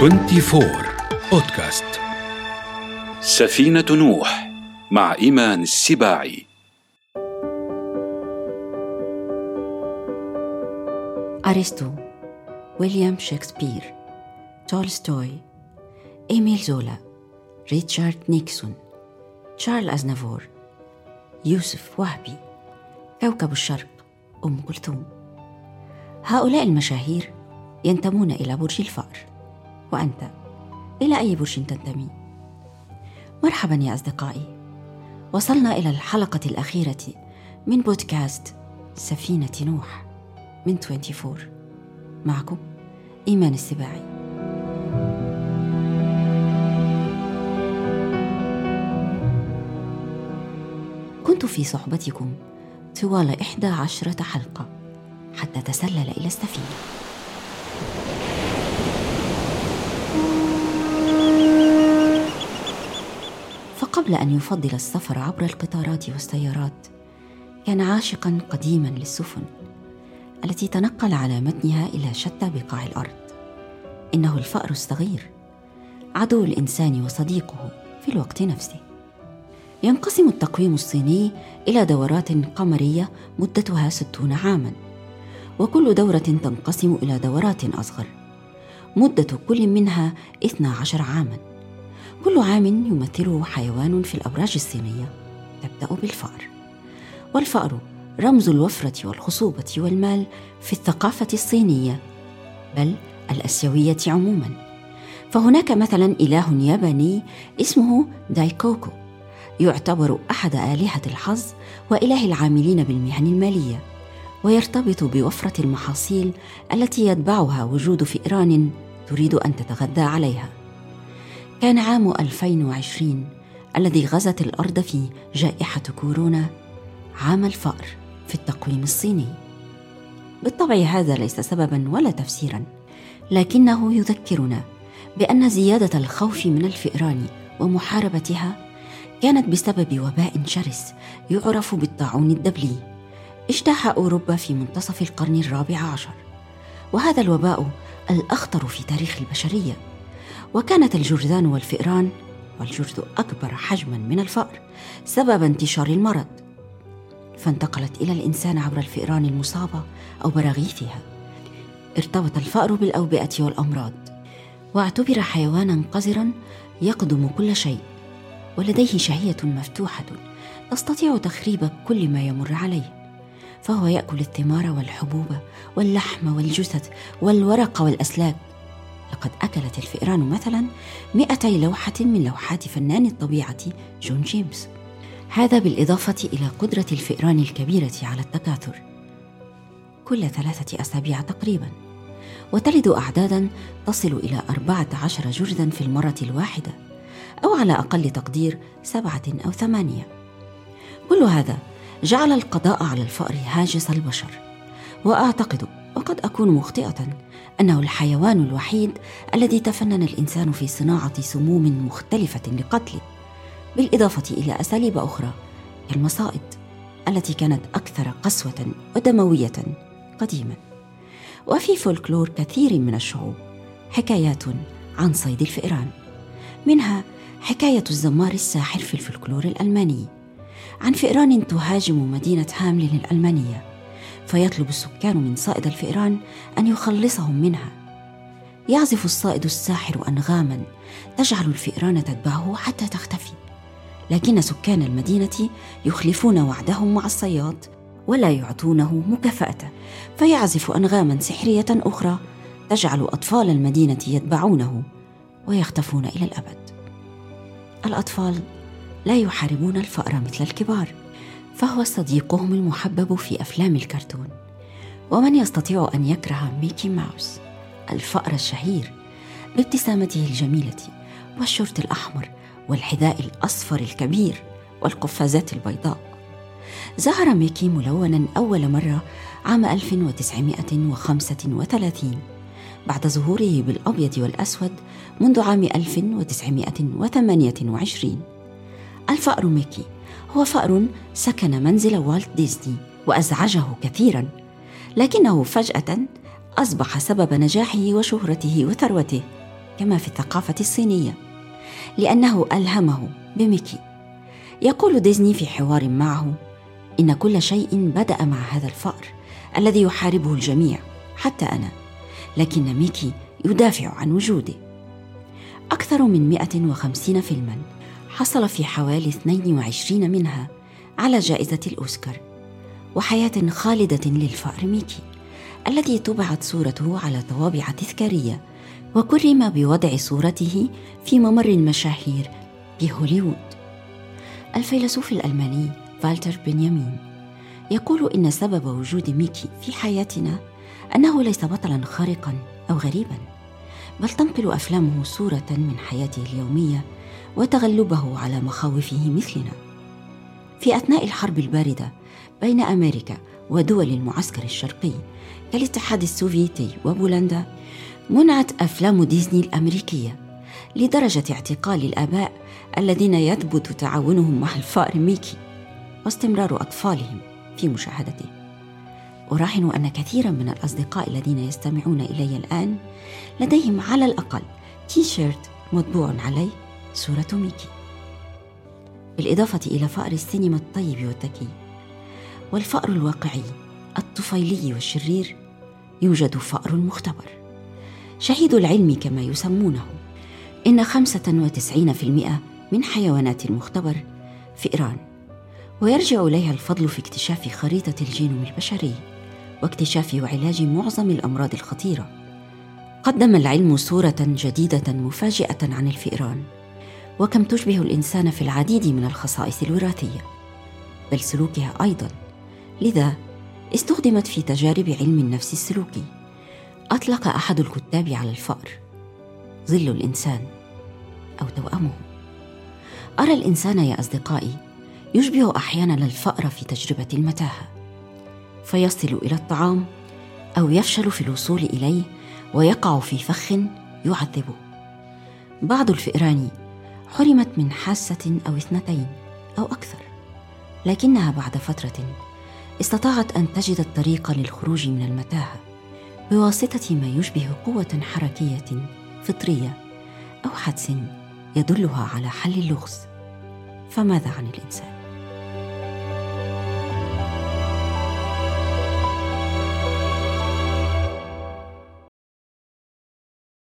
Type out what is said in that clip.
24 بودكاست سفينة نوح مع إيمان السباعي. أرسطو ويليام شكسبير تولستوي إيميل زولا ريتشارد نيكسون شارل أزنافور يوسف وهبي كوكب الشرق أم كلثوم. هؤلاء المشاهير ينتمون إلى برج الفأر. وأنت إلى أي برج تنتمي؟ مرحبا يا أصدقائي. وصلنا إلى الحلقة الأخيرة من بودكاست سفينة نوح من 24 معكم إيمان السباعي. كنت في صحبتكم طوال إحدى عشرة حلقة حتى تسلل إلى السفينة. فقبل أن يفضل السفر عبر القطارات والسيارات كان عاشقا قديما للسفن التي تنقل على متنها إلى شتى بقاع الأرض. إنه الفأر الصغير عدو الإنسان وصديقه في الوقت نفسه. ينقسم التقويم الصيني إلى دورات قمرية مدتها ستون عاما وكل دورة تنقسم إلى دورات أصغر. مدة كل منها 12 عاما. كل عام يمثله حيوان في الأبراج الصينية. تبدأ بالفأر. والفأر رمز الوفرة والخصوبة والمال في الثقافة الصينية بل الآسيوية عموما. فهناك مثلا إله ياباني اسمه دايكوكو يعتبر أحد آلهة الحظ وإله العاملين بالمهن المالية. ويرتبط بوفرة المحاصيل التي يتبعها وجود فئران تريد أن تتغذى عليها. كان عام 2020 الذي غزت الأرض في جائحة كورونا عام الفأر في التقويم الصيني. بالطبع هذا ليس سببا ولا تفسيرا لكنه يذكرنا بأن زيادة الخوف من الفئران ومحاربتها كانت بسبب وباء شرس يعرف بالطاعون الدبلي. اجتاح أوروبا في منتصف القرن الرابع عشر وهذا الوباء الأخطر في تاريخ البشرية. وكانت الجرذان والفئران والجرذ أكبر حجما من الفأر سبب انتشار المرض. فانتقلت إلى الإنسان عبر الفئران المصابة أو براغيثها. ارتبط الفأر بالأوبئة والأمراض. واعتبر حيوانا قذرا يقدم كل شيء ولديه شهية مفتوحة تستطيع تخريب كل ما يمر عليه. فهو يأكل الثمار والحبوب واللحم والجثث والورق والأسلاك. لقد أكلت الفئران مثلا مئتي لوحة من لوحات فنان الطبيعة جون جيمس. هذا بالإضافة إلى قدرة الفئران الكبيرة على التكاثر. كل ثلاثة أسابيع تقريبا. وتلد أعدادا تصل أربعة عشر جرذا في المرة الواحدة أو على أقل تقدير سبعة أو ثمانية. كل هذا جعل القضاء على الفأر هاجس البشر. وأعتقد وقد أكون مخطئة أنه الحيوان الوحيد الذي تفنن الإنسان في صناعة سموم مختلفة لقتله. بالإضافة إلى أساليب أخرى كالمصائد التي كانت أكثر قسوة ودموية قديما. وفي فولكلور كثير من الشعوب حكايات عن صيد الفئران. منها حكاية الزمار الساحر في الفولكلور الألماني. عن فئران تهاجم مدينة هاملين الألمانية فيطلب السكان من صائد الفئران أن يخلصهم منها. يعزف الصائد الساحر أنغاما تجعل الفئران تتبعه حتى تختفي. لكن سكان المدينة يخلفون وعدهم مع الصياد ولا يعطونه مكافأته فيعزف أنغاما سحرية أخرى تجعل أطفال المدينة يتبعونه ويختفون إلى الأبد. الأطفال لا يحاربون الفأر مثل الكبار فهو صديقهم المحبب في أفلام الكرتون. ومن يستطيع أن يكره ميكي ماوس الفأر الشهير بابتسامته الجميلة والشورت الأحمر والحذاء الأصفر الكبير والقفازات البيضاء. ظهر ميكي ملونا أول مرة عام 1935 بعد ظهوره بالأبيض والأسود منذ عام 1928 الفأر ميكي. هو فأر سكن منزل والت ديزني وأزعجه كثيرا لكنه فجأة أصبح سبب نجاحه وشهرته وثروته كما في الثقافة الصينية لأنه ألهمه بميكي. يقول ديزني في حوار معه إن كل شيء بدأ مع هذا الفأر الذي يحاربه الجميع حتى أنا لكن ميكي يدافع عن وجوده. أكثر من 150 فيلما. حصل في حوالي 22 منها على جائزة الأوسكار وحياة خالدة للفأر ميكي الذي طبعت صورته على طوابع تذكارية وكرم بوضع صورته في ممر المشاهير بهوليوود. الفيلسوف الألماني فالتر بنيامين يقول إن سبب وجود ميكي في حياتنا أنه ليس بطلا خارقا أو غريبا بل تنقل أفلامه صورة من حياته اليومية وتغلبه على مخاوفه مثلنا. في أثناء الحرب الباردة بين أمريكا ودول المعسكر الشرقي كالاتحاد السوفيتي وبولندا منعت أفلام ديزني الأمريكية لدرجة اعتقال الآباء الذين يثبت تعاونهم مع الفأر ميكي واستمرار أطفالهم في مشاهدته. أراهن أن كثيرا من الأصدقاء الذين يستمعون إلي الآن لديهم على الأقل تي شيرت مطبوع عليه صورة ميكي. بالإضافة إلى فأر السينما الطيب والذكي والفأر الواقعي الطفيلي والشرير يوجد فأر مختبر شهيد العلم كما يسمونه. إن 95% من حيوانات المختبر فئران ويرجع إليها الفضل في اكتشاف خريطة الجينوم البشري واكتشاف وعلاج معظم الأمراض الخطيرة. قدم العلم صورة جديدة مفاجئة عن الفئران. وكم تشبه الإنسان في العديد من الخصائص الوراثية بل سلوكها أيضا. لذا استخدمت في تجارب علم النفس السلوكي. أطلق أحد الكتاب على الفأر. ظل الإنسان أو توأمه أرى الإنسان يا أصدقائي يشبه أحيانا الفأر في تجربة المتاهة. فيصل إلى الطعام أو يفشل في الوصول إليه ويقع في فخ يعذبه. بعض الفئران حرمت من حاسة أو اثنتين أو أكثر لكنها بعد فترة استطاعت أن تجد الطريق للخروج من المتاهة بواسطة ما يشبه قوة حركية فطرية أو حدس يدلها على حل اللغز فماذا عن الإنسان؟